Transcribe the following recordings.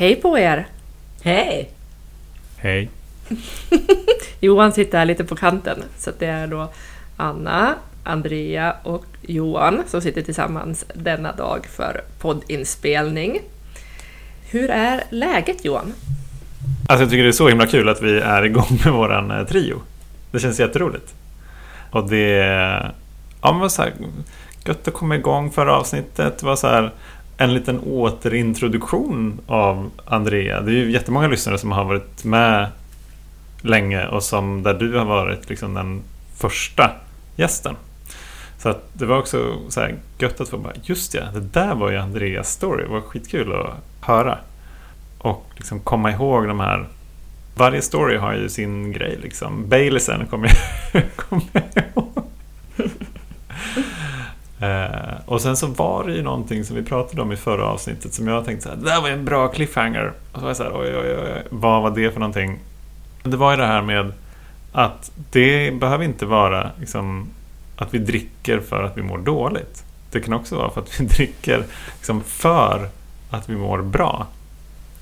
Hej på er! Hej! Hej. Johan sitter här lite på kanten, så det är då Anna, Andrea och Johan som sitter tillsammans denna dag för poddinspelning. Hur är läget Johan? Alltså jag tycker det är så himla kul att vi är igång med våran eh, trio. Det känns jätteroligt. Och det... Ja men så här, gött att komma igång förra avsnittet. Det var så här en liten återintroduktion av Andrea. Det är ju jättemånga lyssnare som har varit med länge och som där du har varit liksom den första gästen. Så att det var också så här gött att få bara, just ja, det där var ju Andreas story. Det var skitkul att höra. Och liksom komma ihåg de här varje story har ju sin grej liksom. Baileysen kommer jag, kommer jag ihåg. Eh, och sen så var det ju någonting som vi pratade om i förra avsnittet som jag tänkte så här, det där var en bra cliffhanger. Och så var jag så här, oj, oj, oj, vad var det för någonting? Det var ju det här med att det behöver inte vara liksom, att vi dricker för att vi mår dåligt. Det kan också vara för att vi dricker liksom, för att vi mår bra.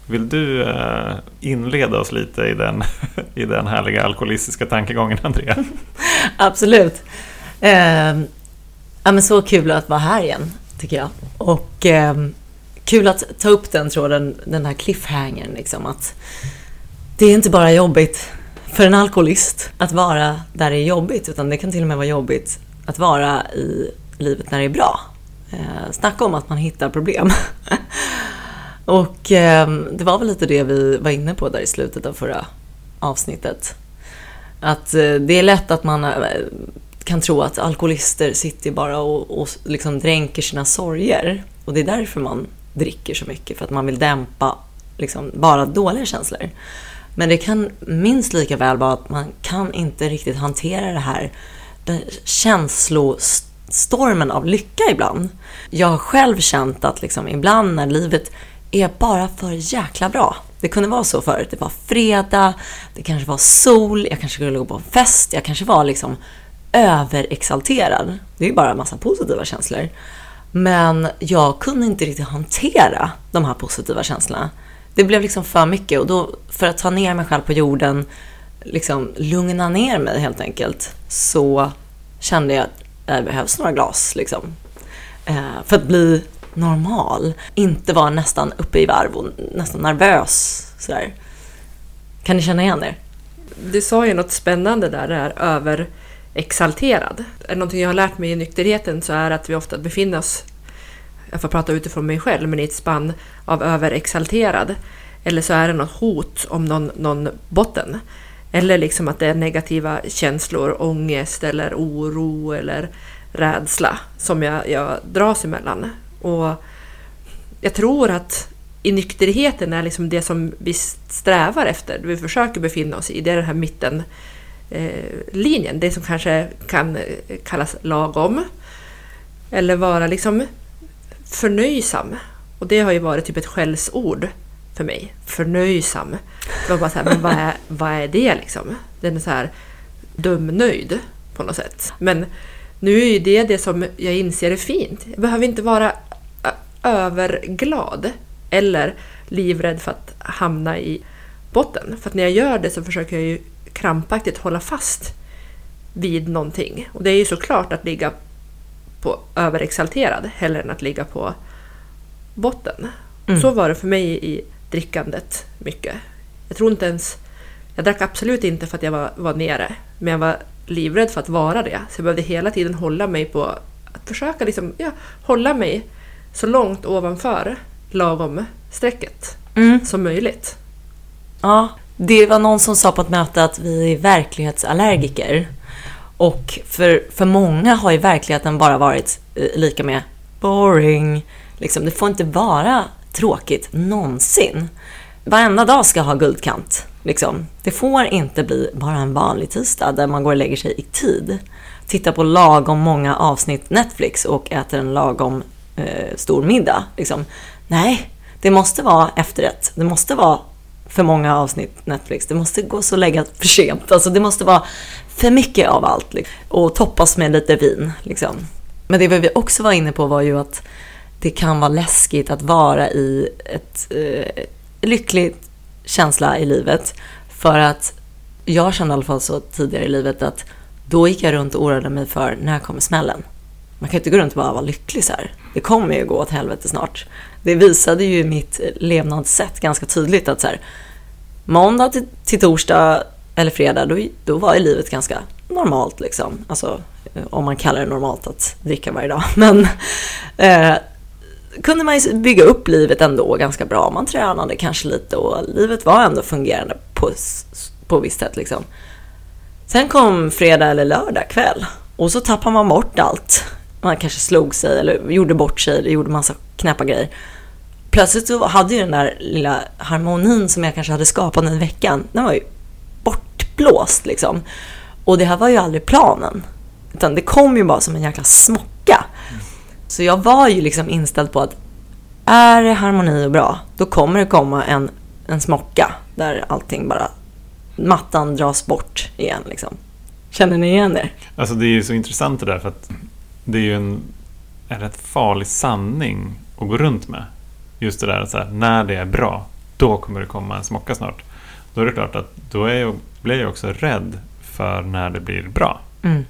Vill du eh, inleda oss lite i den, i den härliga alkoholistiska tankegången, Andrea? Absolut. Eh, ja, men så kul att vara här igen, tycker jag. Och eh, kul att ta upp den tråden, den här cliffhangern, liksom att det är inte bara jobbigt för en alkoholist att vara där det är jobbigt, utan det kan till och med vara jobbigt att vara i livet när det är bra. Eh, snacka om att man hittar problem. Och eh, det var väl lite det vi var inne på där i slutet av förra avsnittet. Att eh, det är lätt att man eh, kan tro att alkoholister sitter bara och, och liksom dränker sina sorger. Och det är därför man dricker så mycket, för att man vill dämpa liksom bara dåliga känslor. Men det kan minst lika väl vara att man kan inte riktigt hantera det här den känslostormen av lycka ibland. Jag har själv känt att liksom ibland när livet är bara för jäkla bra. Det kunde vara så förut. Det var fredag, det kanske var sol, jag kanske skulle gå på en fest, jag kanske var liksom överexalterad. Det är ju bara en massa positiva känslor. Men jag kunde inte riktigt hantera de här positiva känslorna. Det blev liksom för mycket och då, för att ta ner mig själv på jorden, liksom lugna ner mig helt enkelt, så kände jag att det behövs några glas liksom. Eh, för att bli normal. Inte vara nästan uppe i varv och nästan nervös. Sådär. Kan ni känna igen er? Du sa ju något spännande där, det här över exalterad. Är det någonting jag har lärt mig i nykterheten så är att vi ofta befinner oss, jag får prata utifrån mig själv, men i ett spann av överexalterad. Eller så är det något hot om någon, någon botten. Eller liksom att det är negativa känslor, ångest eller oro eller rädsla som jag, jag dras emellan. Och jag tror att i nykterheten är liksom det som vi strävar efter, det vi försöker befinna oss i, det är den här mitten Eh, linjen, det som kanske kan eh, kallas lagom. Eller vara liksom förnöjsam. Och det har ju varit typ ett skällsord för mig. Förnöjsam. Det var bara så här, men vad är, vad är det liksom? Den är så här dumnöjd på något sätt. Men nu är ju det det som jag inser är fint. Jag behöver inte vara överglad eller livrädd för att hamna i botten. För att när jag gör det så försöker jag ju krampaktigt hålla fast vid någonting. Och det är ju såklart att ligga på överexalterad hellre än att ligga på botten. Mm. Så var det för mig i drickandet mycket. Jag tror inte ens... Jag drack absolut inte för att jag var, var nere, men jag var livrädd för att vara det. Så jag behövde hela tiden hålla mig på att försöka liksom, ja, hålla mig så långt ovanför lagom strecket mm. som möjligt. Ja, det var någon som sa på ett möte att vi är verklighetsallergiker. Och för, för många har ju verkligheten bara varit eh, lika med boring. Liksom, det får inte vara tråkigt någonsin. Varenda dag ska ha guldkant. Liksom. Det får inte bli bara en vanlig tisdag där man går och lägger sig i tid. Tittar på lagom många avsnitt Netflix och äter en lagom eh, stor middag. Liksom. Nej, det måste vara efterrätt. Det måste vara för många avsnitt Netflix. Det måste gå så lägga för sent. Alltså det måste vara för mycket av allt. Liksom. Och toppas med lite vin. Liksom. Men det vi också var inne på var ju att det kan vara läskigt att vara i ett, eh, lycklig känsla i livet. För att jag kände i alla fall så tidigare i livet att då gick jag runt och oroade mig för när kommer smällen. Man kan ju inte gå runt och bara vara lycklig så här. Det kommer ju gå åt helvete snart. Det visade ju mitt levnadssätt ganska tydligt att så här, måndag till, till torsdag eller fredag, då, då var ju livet ganska normalt liksom. Alltså eh, om man kallar det normalt att dricka varje dag. Men eh, kunde man ju bygga upp livet ändå ganska bra. Man tränade kanske lite och livet var ändå fungerande på, på visst sätt liksom. Sen kom fredag eller lördag kväll och så tappar man bort allt. Man kanske slog sig eller gjorde bort sig eller gjorde massa knäppa grejer. Plötsligt så hade ju den där lilla harmonin som jag kanske hade skapat i veckan, den var ju bortblåst liksom. Och det här var ju aldrig planen. Utan det kom ju bara som en jäkla smocka. Så jag var ju liksom inställd på att är det harmoni och bra, då kommer det komma en, en smocka där allting bara, mattan dras bort igen liksom. Känner ni igen det? Alltså det är ju så intressant det där för att det är ju en, en rätt farlig sanning att gå runt med. Just det där att så här, när det är bra, då kommer det komma en smocka snart. Då är det klart att då är jag, blir jag också rädd för när det blir bra. Mm.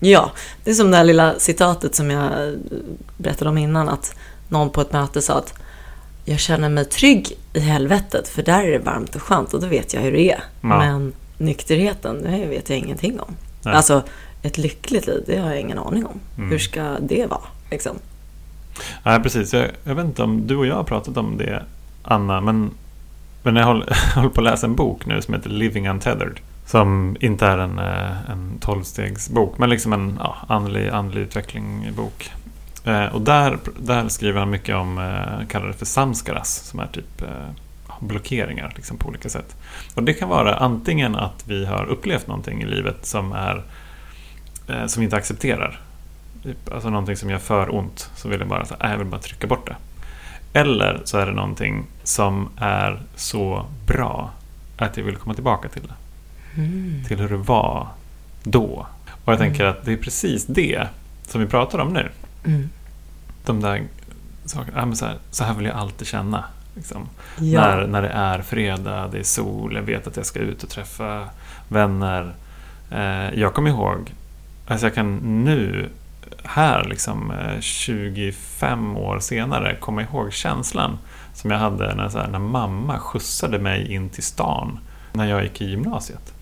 Ja, det är som det här lilla citatet som jag berättade om innan, att någon på ett möte sa att jag känner mig trygg i helvetet, för där är det varmt och skönt och då vet jag hur det är. Ja. Men nykterheten, det vet jag ingenting om. Nej. Alltså, ett lyckligt liv, det har jag ingen aning om. Mm. Hur ska det vara? Liksom? Nej, precis. Jag, jag, vet inte om du och jag har pratat om det, Anna, men, men jag håller, håller på att läsa en bok nu som heter Living Untethered. Som inte är en, eh, en tolvstegsbok, men liksom en ja, andlig, andlig utveckling-bok. Eh, och där, där skriver han mycket om, eh, kallar det för samskaras, som är typ eh, blockeringar liksom, på olika sätt. Och det kan vara antingen att vi har upplevt någonting i livet som, är, eh, som vi inte accepterar. Typ, alltså någonting som gör för ont, så vill jag bara, så, äh, jag vill bara trycka bort det. Eller så är det någonting som är så bra att jag vill komma tillbaka till det. Mm. Till hur det var då. Och jag mm. tänker att det är precis det som vi pratar om nu. Mm. De där sakerna. så, här, så här vill jag alltid känna. Liksom. Ja. När, när det är fredag, det är sol, jag vet att jag ska ut och träffa vänner. Eh, jag kommer ihåg, alltså jag kan nu här, liksom 25 eh, år senare, komma ihåg känslan som jag hade när, här, när mamma skjutsade mig in till stan när jag gick i gymnasiet.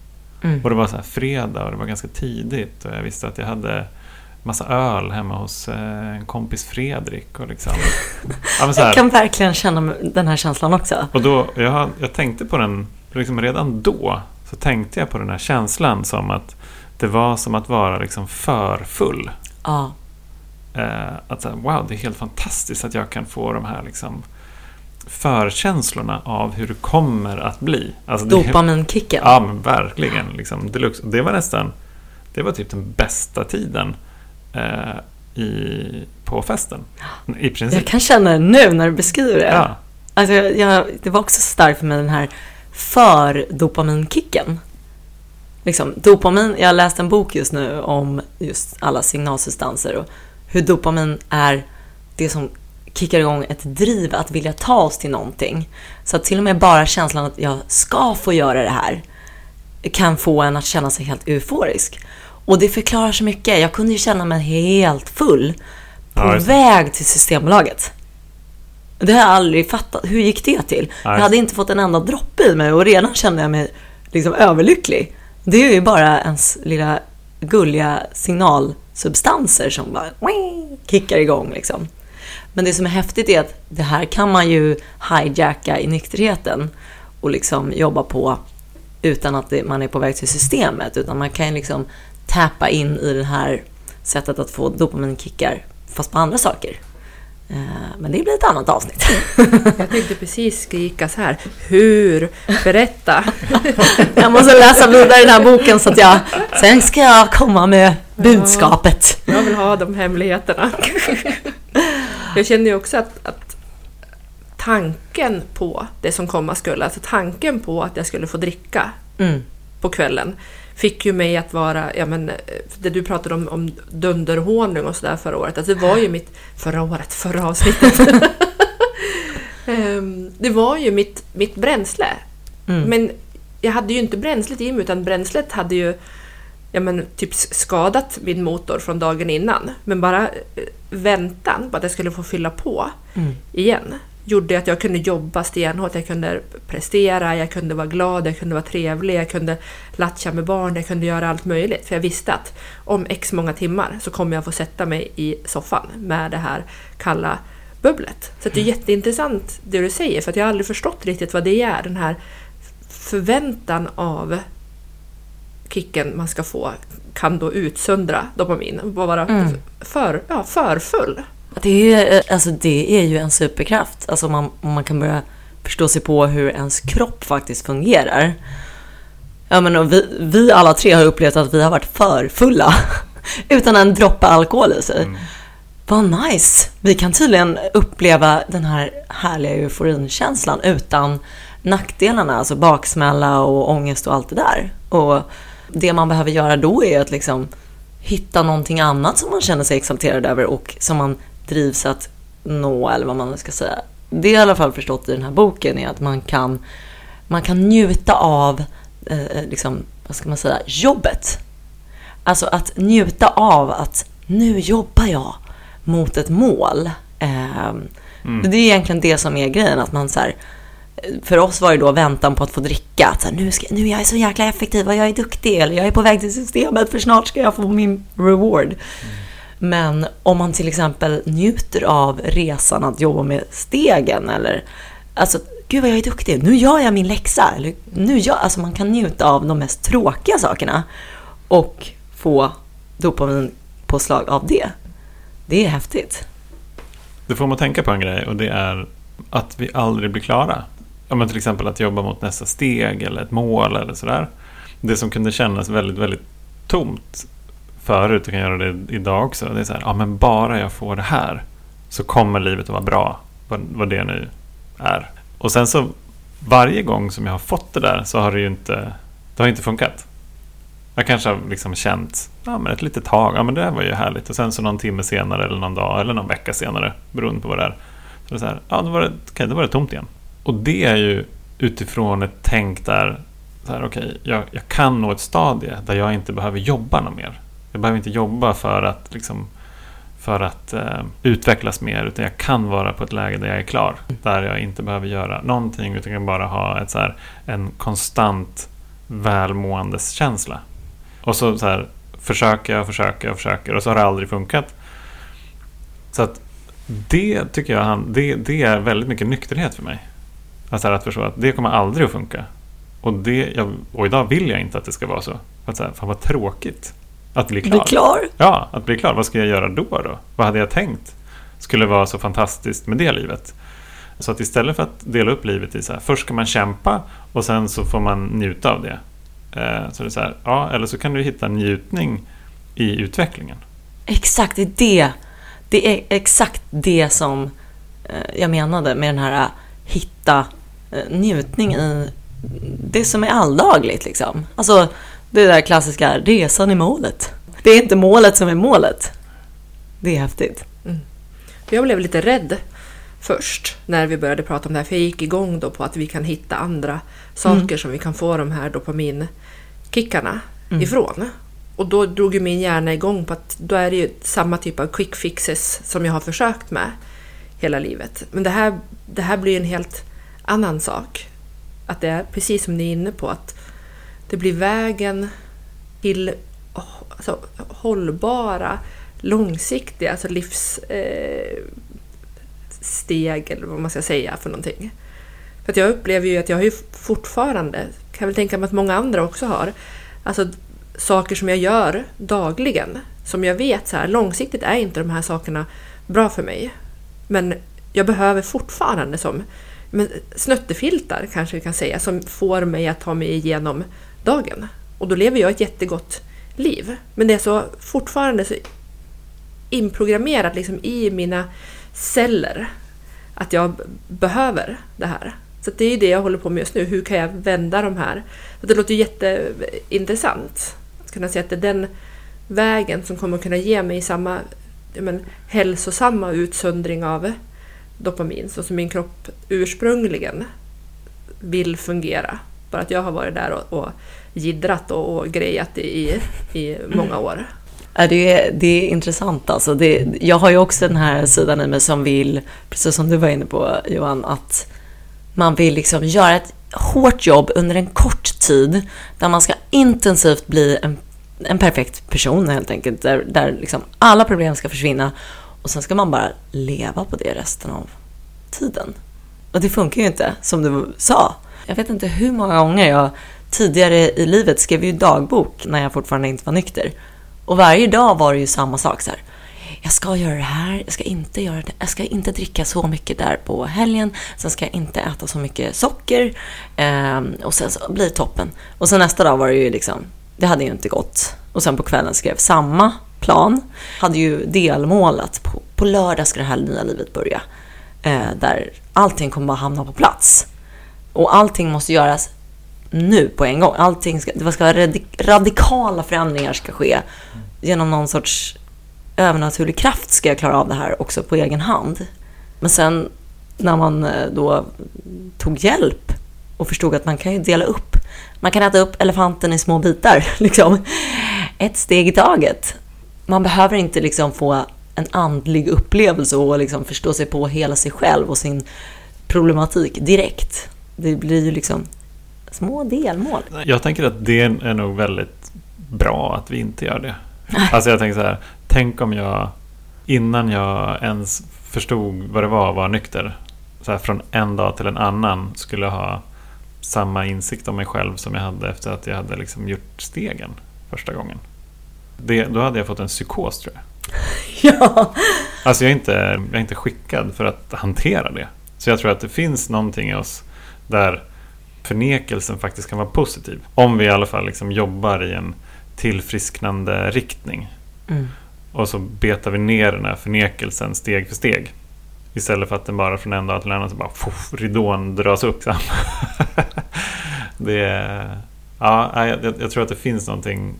Mm. Och det var så här fredag och det var ganska tidigt och jag visste att jag hade massa öl hemma hos eh, en kompis Fredrik. Och liksom, ja, jag kan verkligen känna den här känslan också. Och då, jag, jag tänkte på den, liksom redan då så tänkte jag på den här känslan som att det var som att vara liksom för full. Ja. Eh, att så wow, det är helt fantastiskt att jag kan få de här liksom, förkänslorna av hur det kommer att bli. Alltså Dopaminkicken. Ja, men verkligen. Liksom, deluxe. Det var nästan, det var typ den bästa tiden eh, i, på festen. I princip. Jag kan känna det nu när du beskriver det. Ja. Alltså, jag, det var också starkt för mig den här för-dopaminkicken. Liksom, dopamin, jag har läst en bok just nu om just alla signalsubstanser och hur dopamin är det som kickar igång ett driv att vilja ta oss till någonting. Så att till och med bara känslan att jag ska få göra det här kan få en att känna sig helt euforisk. Och det förklarar så mycket. Jag kunde ju känna mig helt full på ja, väg till Systembolaget. Det har jag aldrig fattat. Hur gick det till? Ja, jag hade inte fått en enda droppe i mig och redan kände jag mig liksom överlycklig. Det är ju bara ens lilla gulliga signalsubstanser som bara kickar igång liksom. Men det som är häftigt är att det här kan man ju hijacka i nykterheten och liksom jobba på utan att det, man är på väg till systemet. Utan man kan liksom tappa in i det här sättet att få dopaminkickar fast på andra saker. Eh, men det blir ett annat avsnitt. Jag tänkte precis skrika så här. Hur? Berätta! Jag måste läsa vidare i den här boken så att jag... Sen ska jag komma med budskapet. Ja, jag vill ha de hemligheterna. Jag känner ju också att, att tanken på det som komma skulle, alltså tanken på att jag skulle få dricka mm. på kvällen, fick ju mig att vara, ja men, det du pratade om, om dunderhonung och sådär förra året, alltså det var ju mitt, förra året, förra avsnittet. Ehm, det var ju mitt, mitt bränsle. Mm. Men jag hade ju inte bränslet i mig utan bränslet hade ju ja, men, typ skadat min motor från dagen innan. Men bara eh, väntan på att jag skulle få fylla på Mm. igen gjorde att jag kunde jobba stenhårt, jag kunde prestera, jag kunde vara glad, jag kunde vara trevlig, jag kunde latcha med barn, jag kunde göra allt möjligt. För jag visste att om x många timmar så kommer jag få sätta mig i soffan med det här kalla bubblet. Så det är jätteintressant det du säger, för att jag har aldrig förstått riktigt vad det är, den här förväntan av kicken man ska få kan då utsöndra dopamin och vara Mm. för, ja, för full. Det är, eh, alltså det är ju en superkraft. Alltså man, man kan börja förstå sig på hur ens kropp faktiskt fungerar. Ja, men vi, vi alla tre har upplevt att vi har varit för fulla. Utan en droppe alkohol i sig. Mm. Vad nice! Vi kan tydligen uppleva den här härliga euforinkänslan utan nackdelarna, alltså baksmälla och ångest och allt det där. Och det man behöver göra då är att liksom hitta någonting annat som man känner sig exalterad över och som man drivs att nå, eller vad man ska säga. Det jag i alla fall förstått i den här boken är att man kan, man kan njuta av, eh, liksom, vad ska man säga, jobbet. Alltså att njuta av att nu jobbar jag mot ett mål. Ehm, Mm. Det är egentligen det som är grejen, att man så här, för oss var det då väntan på att få dricka. Att så här, nu, ska, nu är jag så jäkla effektiv och jag är duktig eller jag är på väg till systemet för snart ska jag få min reward. Men om man till exempel njuter av resan att jobba med stegen eller alltså gud vad jag är duktig, nu gör jag min läxa. Eller, nu gör, alltså man kan njuta av de mest tråkiga sakerna och få dopaminpåslag av det. Det är häftigt. Det får mig att tänka på en grej och det är att vi aldrig blir klara. Ja, men till exempel att jobba mot nästa steg eller ett mål eller sådär. Det som kunde kännas väldigt, väldigt tomt förut och kan göra det idag också. Det är så här, ja men bara jag får det här så kommer livet att vara bra. Vad, vad det nu är. Och sen så varje gång som jag har fått det där så har det ju inte, det har inte funkat. Jag kanske har liksom känt ja, men ett litet tag, ja men det här var ju härligt. Och sen så någon timme senare eller någon dag eller någon vecka senare, beroende på vad det är. Så det är så här, ja då var det, okay, då var det tomt igen. Och det är ju utifrån ett tänk där, så här, okej, jag, jag kan nå ett stadie där jag inte behöver jobba något mer. Jag behöver inte jobba för att, liksom, för att eh, utvecklas mer, utan jag kan vara på ett läge där jag är klar. Där jag inte behöver göra någonting, utan kan bara ha ett, så här, en konstant välmåendeskänsla. Och så, så här, försöker jag, försöker jag, försöker och så har det aldrig funkat. Så att det tycker jag han, det, det är väldigt mycket nykterhet för mig. Alltså att förstå att det kommer aldrig att funka. Och, det, jag, och idag vill jag inte att det ska vara så. Att så här, fan vad tråkigt att bli klar. Bli klar? Ja, att bli klar. Vad ska jag göra då? då? Vad hade jag tänkt skulle vara så fantastiskt med det livet? Så att istället för att dela upp livet i så här, först ska man kämpa och sen så får man njuta av det. Eh, så det är så här, ja, eller så kan du hitta njutning i utvecklingen. Exakt, det är det. Det är exakt det som eh, jag menade med den här eh, hitta njutning i det som är alldagligt liksom. Alltså det där klassiska resan i målet. Det är inte målet som är målet. Det är häftigt. Jag blev lite rädd först när vi började prata om det här, för jag gick igång då på att vi kan hitta andra saker Mm. som vi kan få de här dopaminkickarna Mm. ifrån. Och då drog ju min hjärna igång på att då är det ju samma typ av quick fixes som jag har försökt med hela livet. Men det här, det här blir en helt annan sak. Att det är precis som ni är inne på, att det blir vägen till alltså, hållbara, långsiktiga, alltså livssteg Eh, eller vad man ska säga för någonting. För att jag upplever ju att jag har ju fortfarande, kan väl tänka mig att många andra också har, alltså saker som jag gör dagligen som jag vet så här långsiktigt är inte de här sakerna bra för mig. Men jag behöver fortfarande som men snöttefiltar kanske vi kan säga som får mig att ta mig igenom dagen. Och då lever jag ett jättegott liv. Men det är så fortfarande så inprogrammerat liksom i mina celler att jag behöver det här. Så det är ju det jag håller på med just nu. Hur kan jag vända de här? Så det låter jätteintressant att kunna se att det är den vägen som kommer kunna ge mig samma men, hälsosamma utsöndring av dopamin så som min kropp ursprungligen vill fungera. Bara att jag har varit där och, och gidrat och, och grejat i, i många år. Det, är, det är intressant alltså. Det, jag har ju också den här sidan i mig som vill, precis som du var inne på Johan, att man vill liksom göra ett hårt jobb under en kort tid där man ska intensivt bli en, en perfekt person helt enkelt. Där, där liksom alla problem ska försvinna och sen ska man bara leva på det resten av tiden. Och det funkar ju inte, som du sa. Jag vet inte hur många gånger jag tidigare i livet skrev ju dagbok när jag fortfarande inte var nykter. Och varje dag var det ju samma sak så här. Jag ska göra det här, jag ska inte göra det, jag ska inte dricka så mycket där på helgen, sen ska jag inte äta så mycket socker eh, och sen så blir det toppen. Och sen nästa dag var det ju liksom, det hade ju inte gått. Och sen på kvällen skrev samma plan, hade ju delmål att på, på lördag ska det här nya livet börja. Eh, där allting kommer bara hamna på plats. Och allting måste göras nu på en gång. Allting ska, det ska radikala förändringar ska ske. Genom någon sorts övernaturlig kraft ska jag klara av det här också på egen hand. Men sen när man eh, då tog hjälp och förstod att man kan ju dela upp. Man kan äta upp elefanten i små bitar, liksom. Ett steg i taget. Man behöver inte liksom få en andlig upplevelse och liksom förstå sig på hela sig själv och sin problematik direkt. Det blir ju liksom små delmål. Jag tänker att det är nog väldigt bra att vi inte gör det. Alltså jag tänker så här, tänk om jag innan jag ens förstod vad det var att vara nykter, så här, från en dag till en annan skulle ha samma insikt om mig själv som jag hade efter att jag hade liksom gjort stegen första gången. Det, då hade jag fått en psykos tror jag. ja. Alltså jag är, inte, jag är inte skickad för att hantera det. Så jag tror att det finns någonting i oss där förnekelsen faktiskt kan vara positiv. Om vi i alla fall liksom jobbar i en tillfrisknande riktning. Mm. Och så betar vi ner den här förnekelsen steg för steg. Istället för att den bara från en dag till en annan så bara poff, ridån dras upp. det är, ja, jag, jag, tror att det finns någonting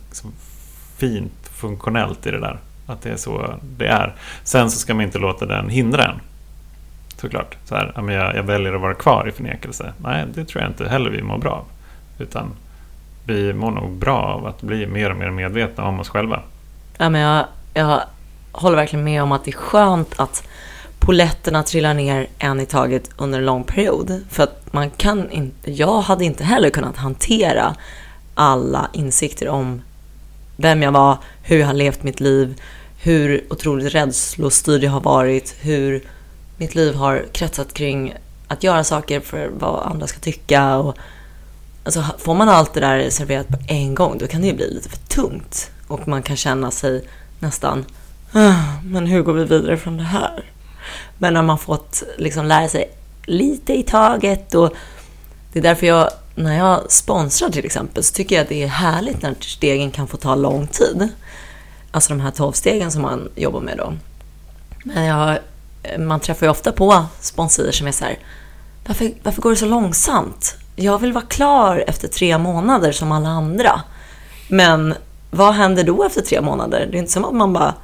fint funktionellt i det där. Att det är så det är. Sen så ska man inte låta den hindra en. Såklart. Så här, jag, jag väljer att vara kvar i förnekelse. Nej, det tror jag inte heller vi mår bra av. Utan vi mår nog bra av att bli mer och mer medvetna om oss själva. Ja, men jag, jag håller verkligen med om att det är skönt att poletterna trillar ner en i taget under en lång period. För att man kan inte, jag hade inte heller kunnat hantera alla insikter om vem jag var, hur jag har levt mitt liv, hur otroligt rädslostyrd jag har varit, hur mitt liv har kretsat kring att göra saker för vad andra ska tycka. Och, alltså, får man allt det där serverat på en gång, då kan det ju bli lite för tungt. Och man kan känna sig nästan, ah, men hur går vi vidare från det här? Men när man fått liksom lära sig lite i taget och det är därför jag, när jag sponsrar till exempel, så tycker jag att det är härligt när stegen kan få ta lång tid. Alltså de här tolvstegen som man jobbar med då. Men jag, man träffar ju ofta på sponsorer som är så här, varför, varför går det så långsamt? Jag vill vara klar efter tre månader som alla andra. Men vad händer då efter tre månader? Det är inte som att man bara,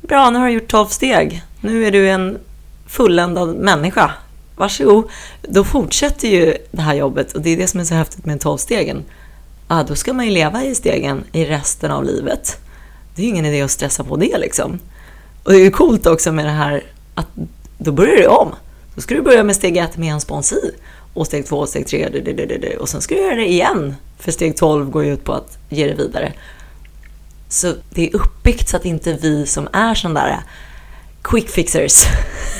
bra nu har du gjort tolv steg, nu är du en fulländad människa. Varsågod. Då fortsätter ju det här jobbet och det är det som är så häftigt med tolvstegen. Ah, då ska man ju leva i stegen i resten av livet. Det är ju ingen idé att stressa på det liksom. Och det är ju coolt också med det här att då börjar du om. Då ska du börja med steg ett med en sponsor. Och steg två, steg tre, och sen ska du göra det igen. För steg 12 går ju ut på att ge det vidare. Så det är uppbyggt så att inte vi som är sådana där eh, quick fixers,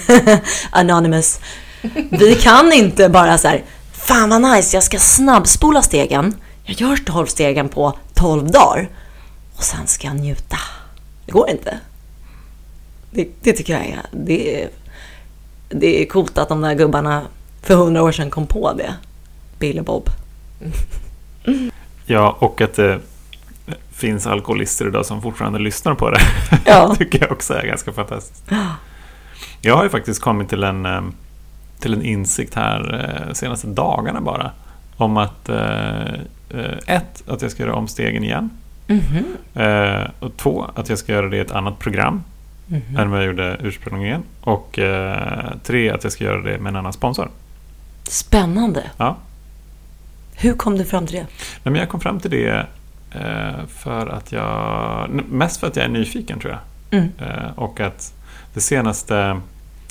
anonymous, vi kan inte bara så här, fan vad nice, jag ska snabbspola stegen. Jag gör 12 stegen på 12 dagar och sen ska jag njuta. Det går inte. Det, det tycker jag är, det, det är coolt att de där gubbarna för hundra år sedan kom på det. Bill och Bob. Ja, och att det finns alkoholister idag som fortfarande lyssnar på det. Ja. tycker jag också är ganska fantastiskt. Jag har ju faktiskt kommit till en, eh, till en insikt här eh, senaste dagarna bara. Om att eh, ett, att jag ska göra omstegen igen. Mm -hmm. och två, att jag ska göra det i ett annat program Mhm. än vad jag gjorde ursprungligen. Och eh, tre, att jag ska göra det med en annan sponsor. Spännande. Ja. Hur kom du fram till det? Nej, men jag kom fram till det eh, för att jag... Mest för att jag är nyfiken tror jag. Mm. Eh, och att det senaste,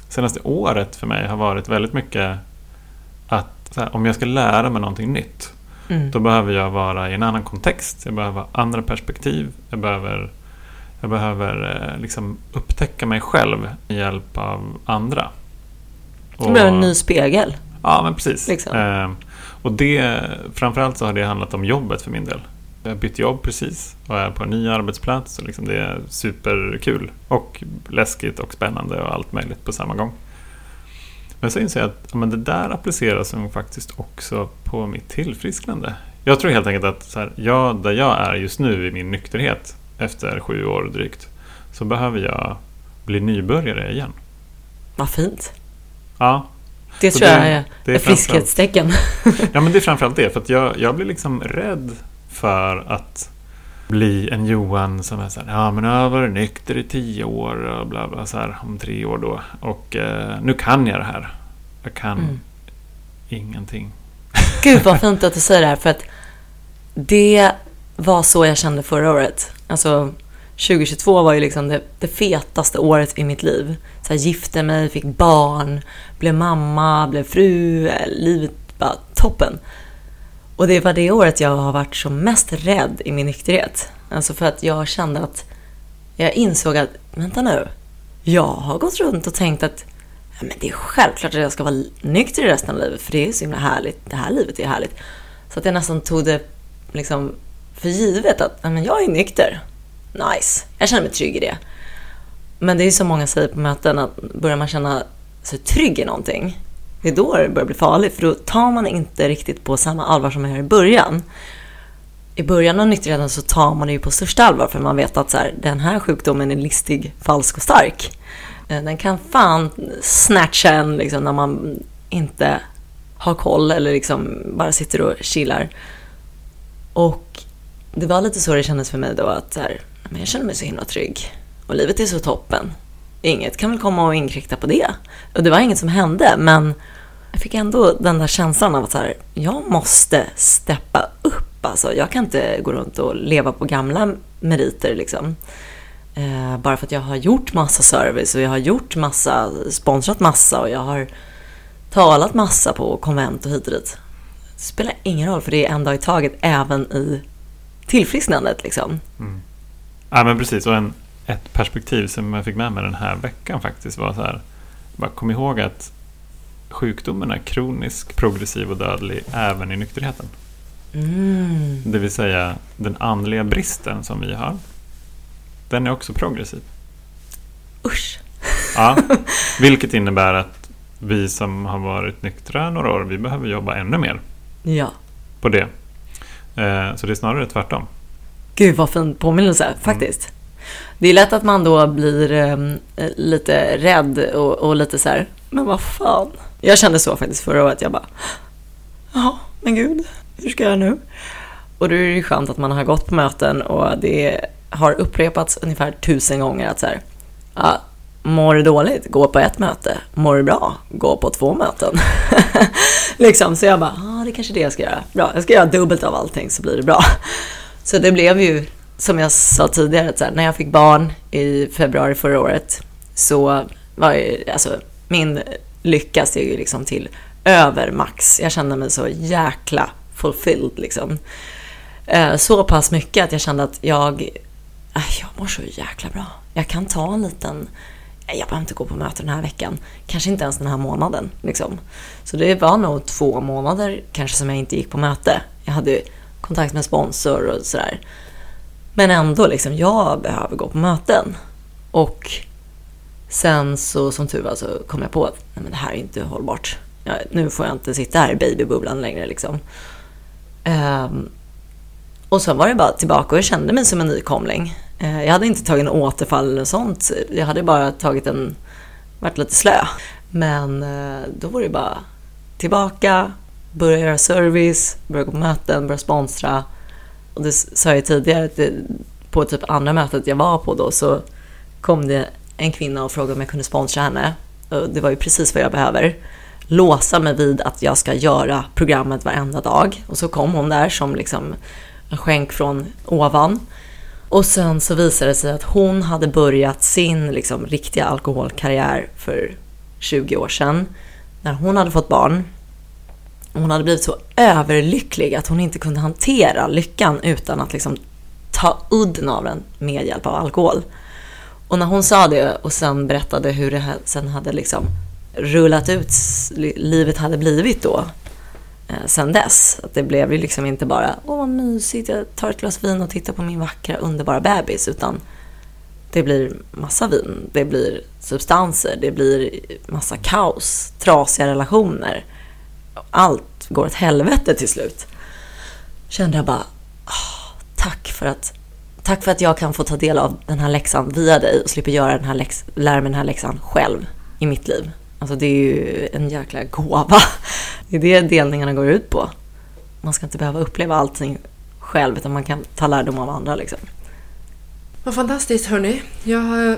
senaste året för mig har varit väldigt mycket att här, om jag ska lära mig någonting nytt Mm. då behöver jag vara i en annan kontext. Jag behöver ha andra perspektiv. Jag behöver, jag behöver eh, liksom upptäcka mig själv med hjälp av andra. Det blev en ny spegel. Ja, men precis. Liksom. Eh, och det, framförallt så har det handlat om jobbet för min del. Jag har bytt jobb precis och är på en ny arbetsplats. Och liksom det är superkul och läskigt och spännande och allt möjligt på samma gång. Men så inser jag att ja, men det där appliceras faktiskt också på mitt tillfrisknande. Jag tror helt enkelt att så här, jag, där jag är just nu i min nykterhet efter sju år drygt så behöver jag bli nybörjare igen. Vad fint. Ja, Det Så tror det- jag är det är ett friskhetstecken. Ja, men det är framförallt det. För att jag, jag blir liksom rädd för att bli en Johan som är så här, ja men jag har varit nykter i tio år och bla bla så här om tre år då. Och eh, nu kan jag det här. Jag kan Mm. ingenting. Gud vad fint att du säger det här för att det var så jag kände förra året. Alltså 2022 var ju liksom det, det fetaste året i mitt liv. Så jag gifte mig, fick barn, blev mamma, blev fru, eh, livet var toppen. Och det var det året jag har varit som mest rädd i min nykterhet. Alltså för att jag kände att jag insåg att, vänta nu, jag har gått runt och tänkt att ja, men det är självklart att jag ska vara nykter i resten av livet, för det är så himla härligt. Det här livet är härligt. Så att jag nästan tog det liksom för givet att men jag är nykter. Nice. Jag känner mig trygg i det. Men det är ju som många säger på möten att börjar man känna sig trygg i någonting, det är då det börjar bli farligt. För då tar man inte riktigt på samma allvar som man gör i början. I början av nykterheten så tar man det ju på största allvar för man vet att så här, den här sjukdomen är listig, falsk och stark. Eh, den kan fan snatcha en liksom, när man inte har koll eller liksom bara sitter och chillar. Och det var lite så det kändes för mig då att så här, men jag känner mig så himla trygg. Och livet är så toppen. Inget kan väl komma och inkräkta på det. Och det var inget som hände, men jag fick ändå den där känslan av att så här, jag måste steppa upp. Alltså, jag kan inte gå runt och leva på gamla meriter liksom. Eh, bara för att jag har gjort massa service och jag har gjort massa, sponsrat massa och jag har talat massa på konvent och hit och dit. Det spelar ingen roll för det är en dag i taget även i tillfrisknandet liksom. Ja, men precis. Och en, ett perspektiv som jag fick med mig den här veckan faktiskt var så här. Bara kom ihåg att sjukdomen är kronisk, progressiv och dödlig även i nykterheten. Mm. Det vill säga den andliga bristen som vi har. Den är också progressiv. Usch. Ja, vilket innebär att vi som har varit nyktra några år, vi behöver jobba ännu mer Ja. på det. Eh, Så det är snarare tvärtom. Gud vad fin påminnelse faktiskt. Det är lätt att man då blir eh, lite rädd och, och lite så här, men vad fan. Jag kände så faktiskt förra året. Jag bara, ja, men gud, hur ska jag nu? Och då är det ju skönt att man har gått på möten och det har upprepats ungefär tusen gånger att så här, ja, mår du dåligt, gå på ett möte. Mår du bra, gå på två möten. liksom, så jag bara, ja, det är kanske är det jag ska göra. Bra, jag ska göra dubbelt av allting så blir det bra. Så det blev ju, som jag sa tidigare, att så här, när jag fick barn i februari förra året så var ju, alltså min lycka steg ju liksom till över max. Jag kände mig så jäkla fulfilled liksom. Eh, så pass mycket att jag kände att jag, jag mår så jäkla bra. Jag kan ta en liten, jag behöver inte gå på möte den här veckan. Kanske inte ens den här månaden. Liksom. Så det var nog två månader kanske som jag inte gick på möte. Jag hade kontakt med sponsor och sådär. Men ändå, liksom, jag behöver gå på möten. Och sen så som tur var så kom jag på att nej, men det här är inte hållbart. Ja, nu får jag inte sitta här i babybubblan längre. Liksom. Um, och så var det bara tillbaka och jag kände mig som en nykomling. Eh, jag hade inte tagit en återfall eller sånt. Jag hade bara tagit en, varit lite slö. Men eh, då var det bara tillbaka, börja göra service, börja gå på möten, börja sponsra. Och det sa jag tidigare, att det, på typ andra mötet jag var på då så kom det en kvinna och frågade om jag kunde sponsra henne. Och det var ju precis vad jag behöver. Låsa mig vid att jag ska göra programmet varenda dag. Och så kom hon där som liksom en skänk från ovan. Och sen så visade det sig att hon hade börjat sin liksom, riktiga alkoholkarriär för 20 år sedan. När hon hade fått barn. Hon hade blivit så överlycklig att hon inte kunde hantera lyckan utan att liksom ta udden av den med hjälp av alkohol. Och när hon sa det och sen berättade hur det sen hade liksom rullat ut, livet hade blivit då eh, sen dess. Att det blev ju liksom inte bara åh vad mysigt, jag tar ett glas vin och tittar på min vackra underbara bebis. Utan det blir massa vin, det blir substanser, det blir massa kaos, trasiga relationer. Allt går åt helvete till slut. Kände jag bara, ah, tack för att Tack för att jag kan få ta del av den här läxan via dig och slipper göra den här läx, lära mig den här läxan själv i mitt liv. Alltså det är ju en jäkla gåva. Det är det delningarna går ut på. Man ska inte behöva uppleva allting själv utan man kan ta lärdom av andra liksom. Vad fantastiskt hörni. Jag har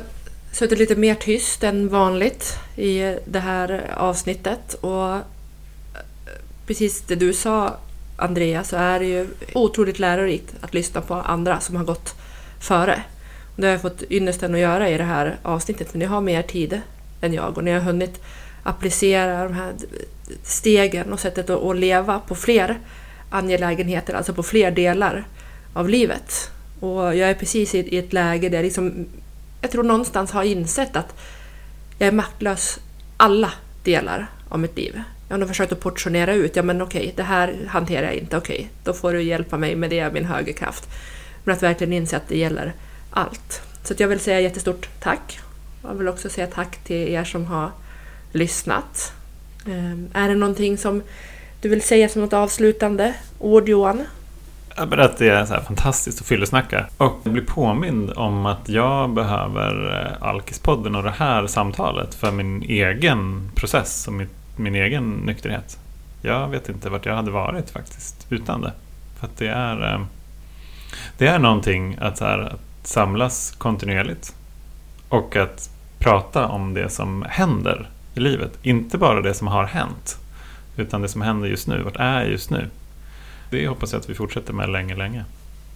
suttit lite mer tyst än vanligt i det här avsnittet och eh, precis det du sa Andrea så är det ju otroligt lärorikt att lyssna på andra som har gått före. Det har jag fått ynnesten att göra i det här avsnittet, för ni har mer tid än jag och ni har hunnit applicera de här stegen och sättet att leva på fler angelägenheter, alltså på fler delar av livet. Och jag är precis i ett läge där jag, liksom, jag tror någonstans har insett att jag är maktlös alla delar av mitt liv. Jag har försökt att portionera ut, ja men okej, det här hanterar jag inte, okej, då får du hjälpa mig med det, min högerkraft. Men att verkligen inse att det gäller allt. Så jag vill säga jättestort tack. Jag vill också säga tack till er som har lyssnat. Ehm, är det någonting som du vill säga som något avslutande ord Johan? Att det är så fantastiskt att fyllesnacka. Och bli påmind om att jag behöver eh, Alkispodden och det här samtalet för min egen process och min, min egen nykterhet. Jag vet inte vart jag hade varit faktiskt utan det. För att det är, ehm, det är någonting att, så här, att samlas kontinuerligt och att prata om det som händer i livet. Inte bara det som har hänt, utan det som händer just nu. Vart är just nu? Det hoppas jag att vi fortsätter med länge, länge.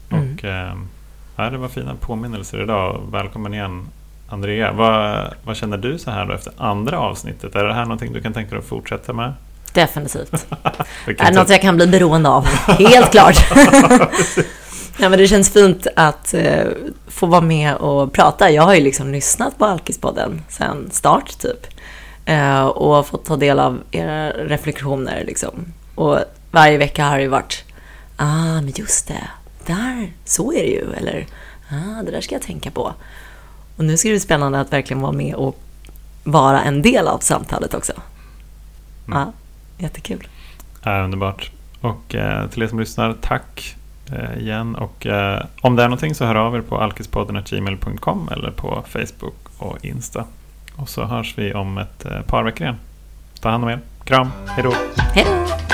Mm. Och, eh, det var fina påminnelser idag. Välkommen igen Andrea. Vad, vad känner du så här då efter andra avsnittet? Är det här någonting du kan tänka dig att fortsätta med? Definitivt. är det något jag kan bli beroende av. Helt klart. ja, men det känns fint att eh, få vara med och prata. Jag har ju liksom lyssnat på Alkispodden sedan start typ. Eh, och fått ta del av era reflektioner liksom. Och varje vecka har det varit, ah, men just det, där, så är det ju, eller ah, det där ska jag tänka på. Och nu ska det bli spännande att verkligen vara med och vara en del av samtalet också. Mm. Ja, jättekul. Ja, underbart. Och eh, till er som lyssnar, tack Eh, igen. Och eh, om det är någonting så hör av er på alkispodden.gmail.com eller på Facebook och Insta. Och så hörs vi om ett eh, par veckor igen. Ta hand om er. Kram. Hej då. Hej då.